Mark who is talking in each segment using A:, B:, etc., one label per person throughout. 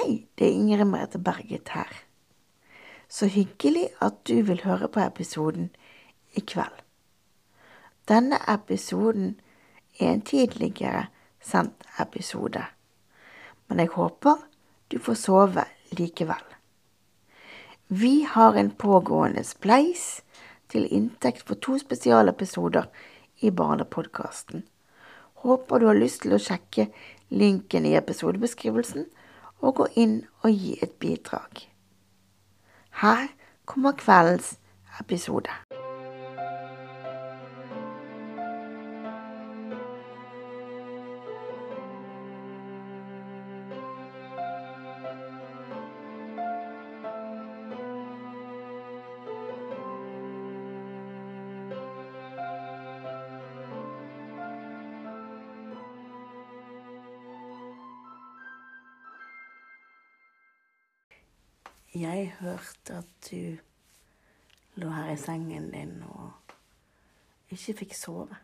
A: Hei, det er Ingrid Merete Berget her. Så hyggelig at du vil høre på episoden i kveld. Denne episoden er en tidligere sendt episode, men jeg håper du får sove likevel. Vi har en pågående spleis til inntekt for to spesialepisoder i Barnepodkasten. Håper du har lyst til å sjekke linken i episodebeskrivelsen og gå inn og gi et bidrag. Her kommer kveldens episode. Jeg hørte at du lå her i sengen din og ikke fikk sove.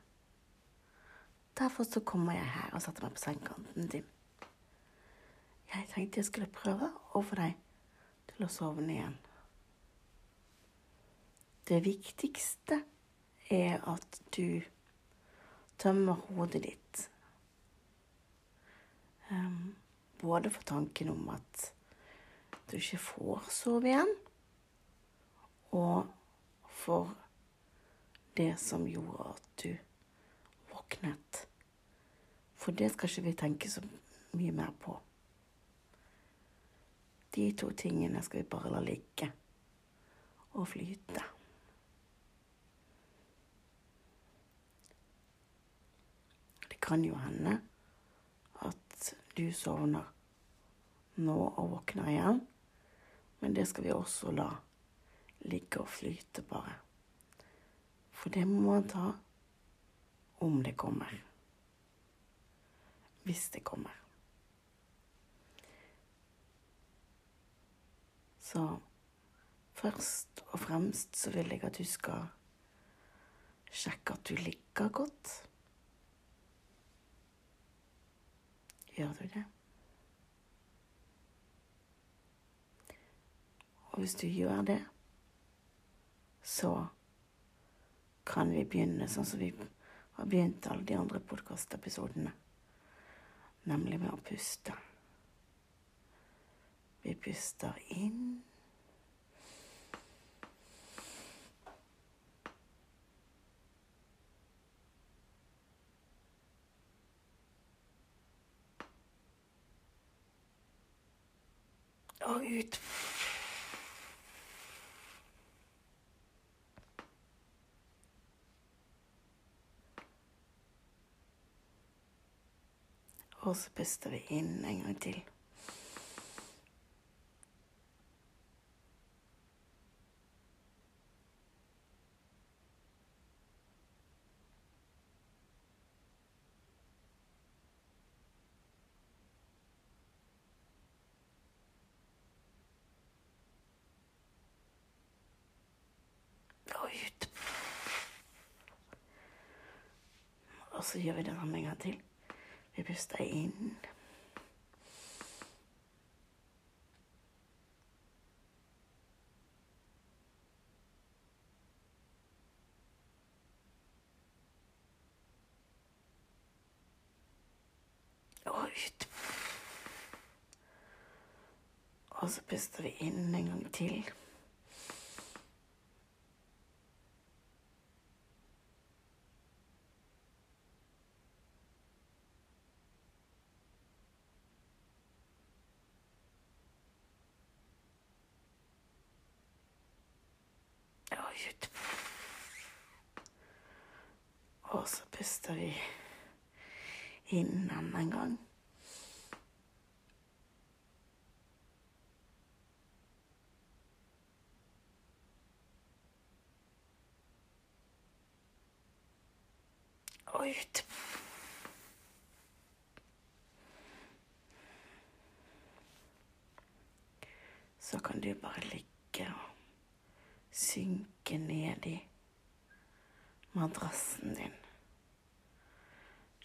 A: Derfor så kommer jeg her og setter meg på sengekanten din. Jeg tenkte jeg skulle prøve å få deg til å sovne igjen. Det viktigste er at du tømmer hodet ditt. Um, både for tanken om at du ikke får sove igjen, og for det som gjorde at du våknet. For det skal ikke vi tenke så mye mer på. De to tingene skal vi bare la ligge og flyte. Det kan jo hende at du sovner nå og våkner igjen. Men det skal vi også la ligge og flyte, bare. For det må man ta om det kommer. Hvis det kommer. Så først og fremst så vil jeg at du skal sjekke at du ligger godt. Gjør du det? Og hvis du gjør det, så kan vi begynne sånn som vi har begynt alle de andre podkastepisodene, nemlig med å puste. Vi puster inn. Og ut. Og så puster vi inn en gang til. Og så gjør vi det samme en gang til. Vi puster inn. Og ut. Og så puster vi inn en gang til. Og ut. Og så puster vi inn en gang. Og ut. Så kan du bare ligge og synke ned i madrassen din.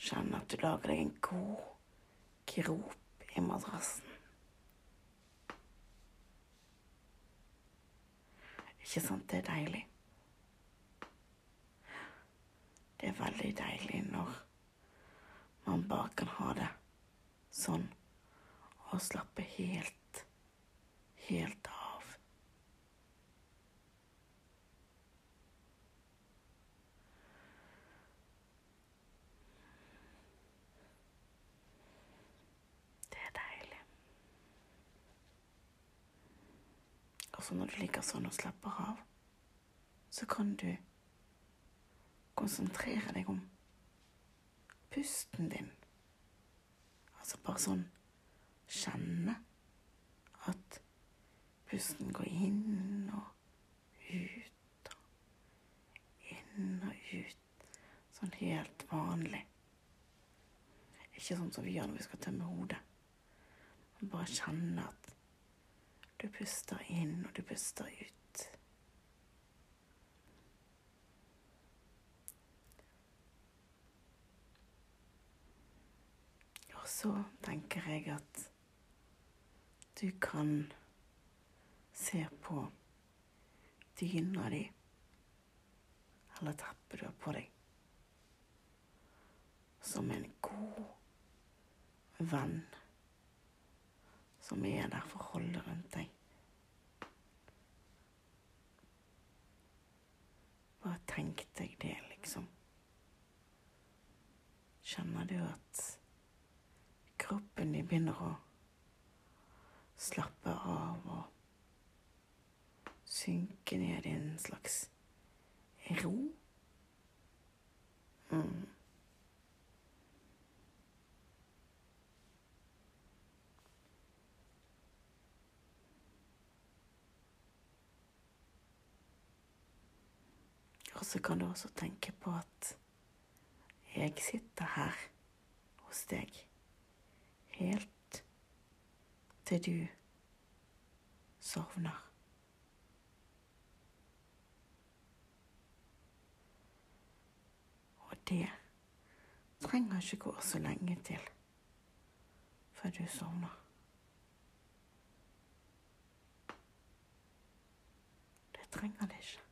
A: Kjenn at du lager deg en god grop i madrassen. Ikke sant det er deilig? Det er veldig deilig når man bare kan ha det sånn og slappe helt, helt av. Det er deilig. Og så når du ligger sånn og slapper av, så kan du konsentrere deg om pusten din. Altså bare sånn kjenne at pusten går inn og ut og inn og ut. Sånn helt vanlig. Ikke sånn som vi gjør når vi skal tømme hodet. Bare kjenne at du puster inn og du puster ut. Og så tenker jeg at du kan se på dyna di eller teppet du har på deg, som en god venn som er der for å holde rundt deg. Bare tenk deg det, liksom. Kjenner du at kroppen din begynner å slappe av og synke ned i en slags ro? Mm. Og så kan du også tenke på at jeg sitter her hos deg helt til du sovner. Og det trenger ikke gå så lenge til før du sovner. Det trenger det ikke.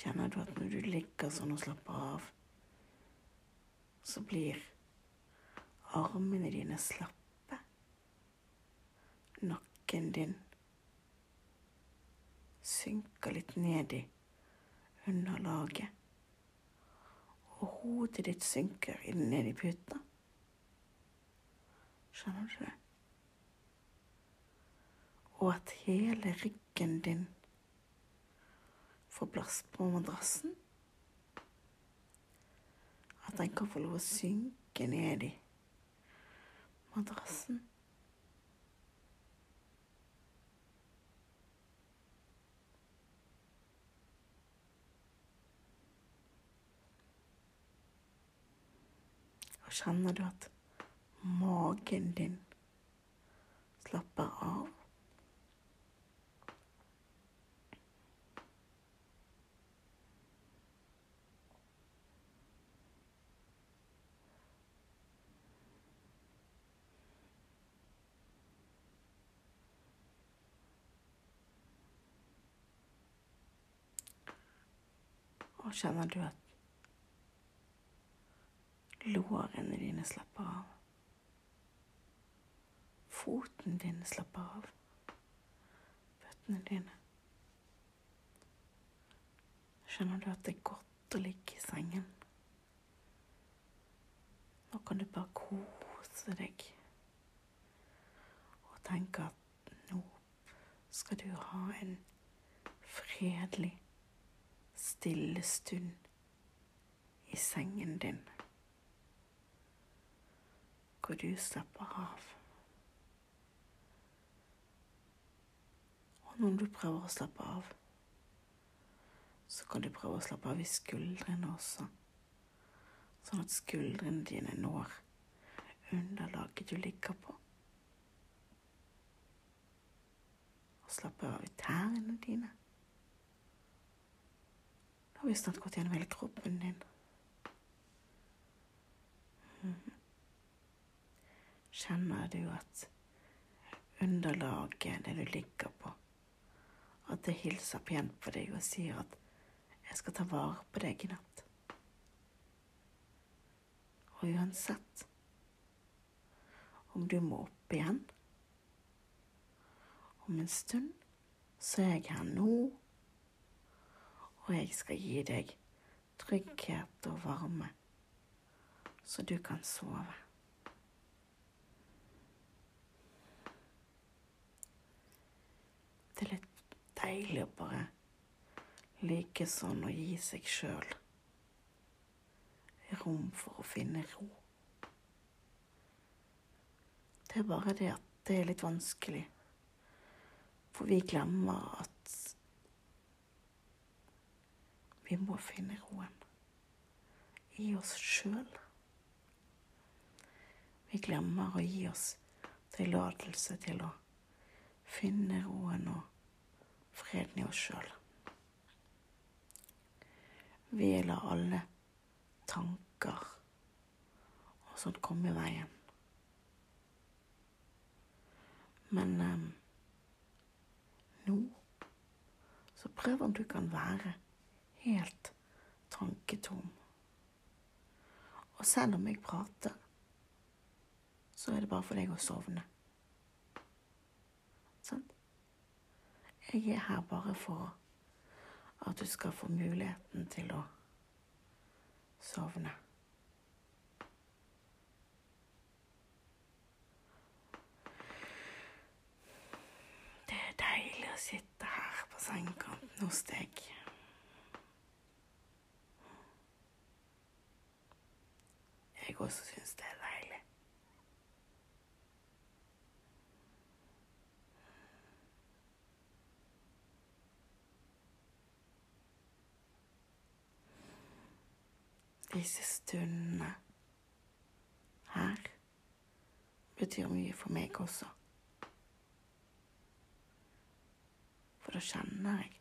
A: Kjenner du at når du ligger sånn og slapper av, så blir armene dine slappe? Nakken din synker litt ned i underlaget. Og hodet ditt synker inn ned i puta. Skjønner du det? Og at hele ryggen din får plass på madrassen. At den kan få lov å synke ned i madrassen. Og kjenner du at magen din slapper av? Og kjenner du at lårene dine slapper av? Foten din slapper av. Føttene dine. Kjenner du at det er godt å ligge i sengen? Nå kan du bare kose deg og tenke at nå skal du ha en fredelig stille stund i sengen din, hvor du slapper av. Og når du prøver å slappe av, så kan du prøve å slappe av i skuldrene også, sånn at skuldrene dine når underlaget du ligger på. Og slappe av i tærne dine. Har vi snart gått gjennom hele kroppen din. Mhm. kjenner du at underlaget, det du ligger på, at det hilser pent på deg og sier at 'jeg skal ta vare på deg i natt'. Og uansett om du må opp igjen om en stund, så er jeg her nå, og jeg skal gi deg trygghet og varme, så du kan sove. Det er litt deilig å bare like sånn og gi seg sjøl rom for å finne ro. Det er bare det at det er litt vanskelig, for vi glemmer at vi må finne roen i oss sjøl. Vi glemmer å gi oss tillatelse til å finne roen og freden i oss sjøl. Vi lar alle tanker og sånt komme i veien. Men um, nå så prøv om du kan være helt tanketom. Og selv om jeg prater, så er det bare for deg å sovne. Sant? Jeg er her bare for at du skal få muligheten til å sovne. Det er deilig å sitte her på sengekanten hos deg. Jeg også syns det er deilig. Disse stundene her betyr mye for meg også. For da kjenner jeg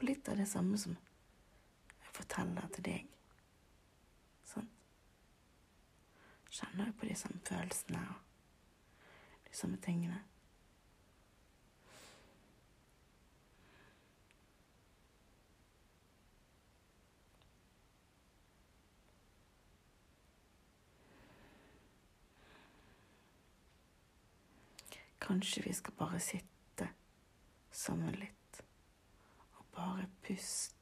A: på litt av det samme som jeg forteller til deg. Sant? Kjenner på de samme følelsene og de samme tingene. Kanskje vi skal bare sitte sammen litt og bare puste.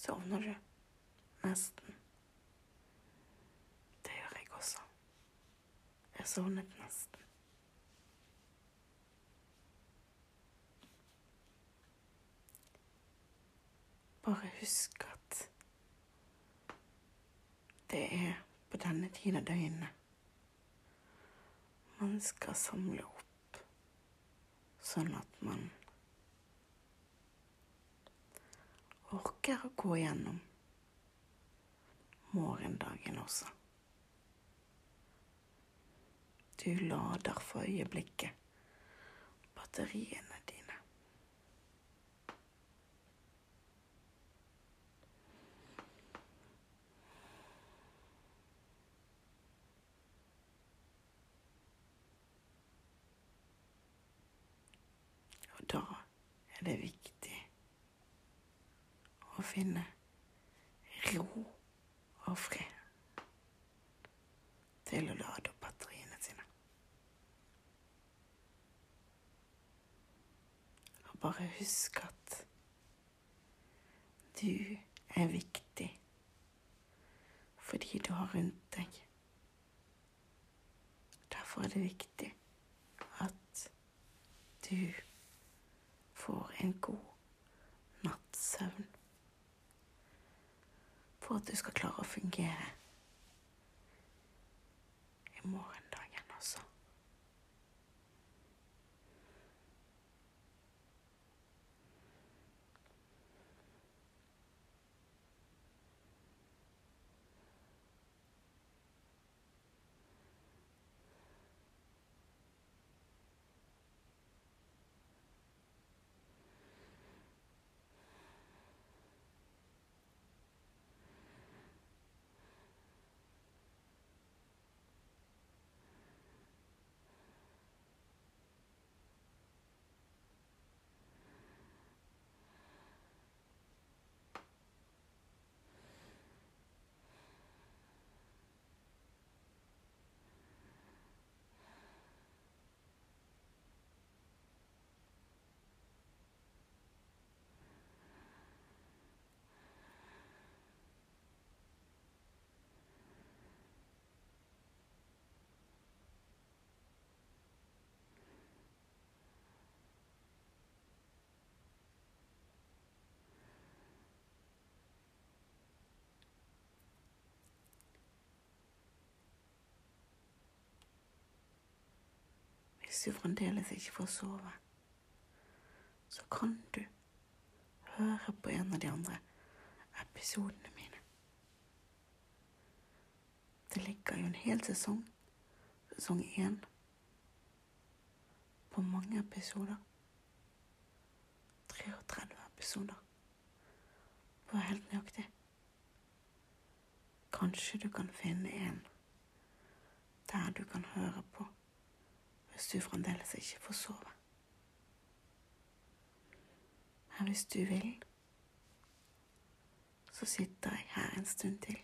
A: Sovner du? Nesten. Det gjør jeg også. Jeg sovnet nesten. Bare husk at det er på denne tiden av døgnet man skal samle opp, sånn at man orker å gå gjennom morgendagen også. Du lader for øyeblikket batteriene dine. Og da er det viktig finne ro og fred til å lade opp batteriene sine. Og bare husk at du er viktig fordi du har rundt deg. Derfor er det viktig at du får en god For at du skal klare å fungere. I morgendagen også. Hvis du fremdeles ikke får sove, så kan du høre på en av de andre episodene mine. Det ligger jo en hel sesong, sesong én, på mange episoder. 33 episoder. For helt nøyaktig. Kanskje du kan finne en der du kan høre på hvis du fremdeles ikke får sove. Men hvis du vil, så sitter jeg her en stund til.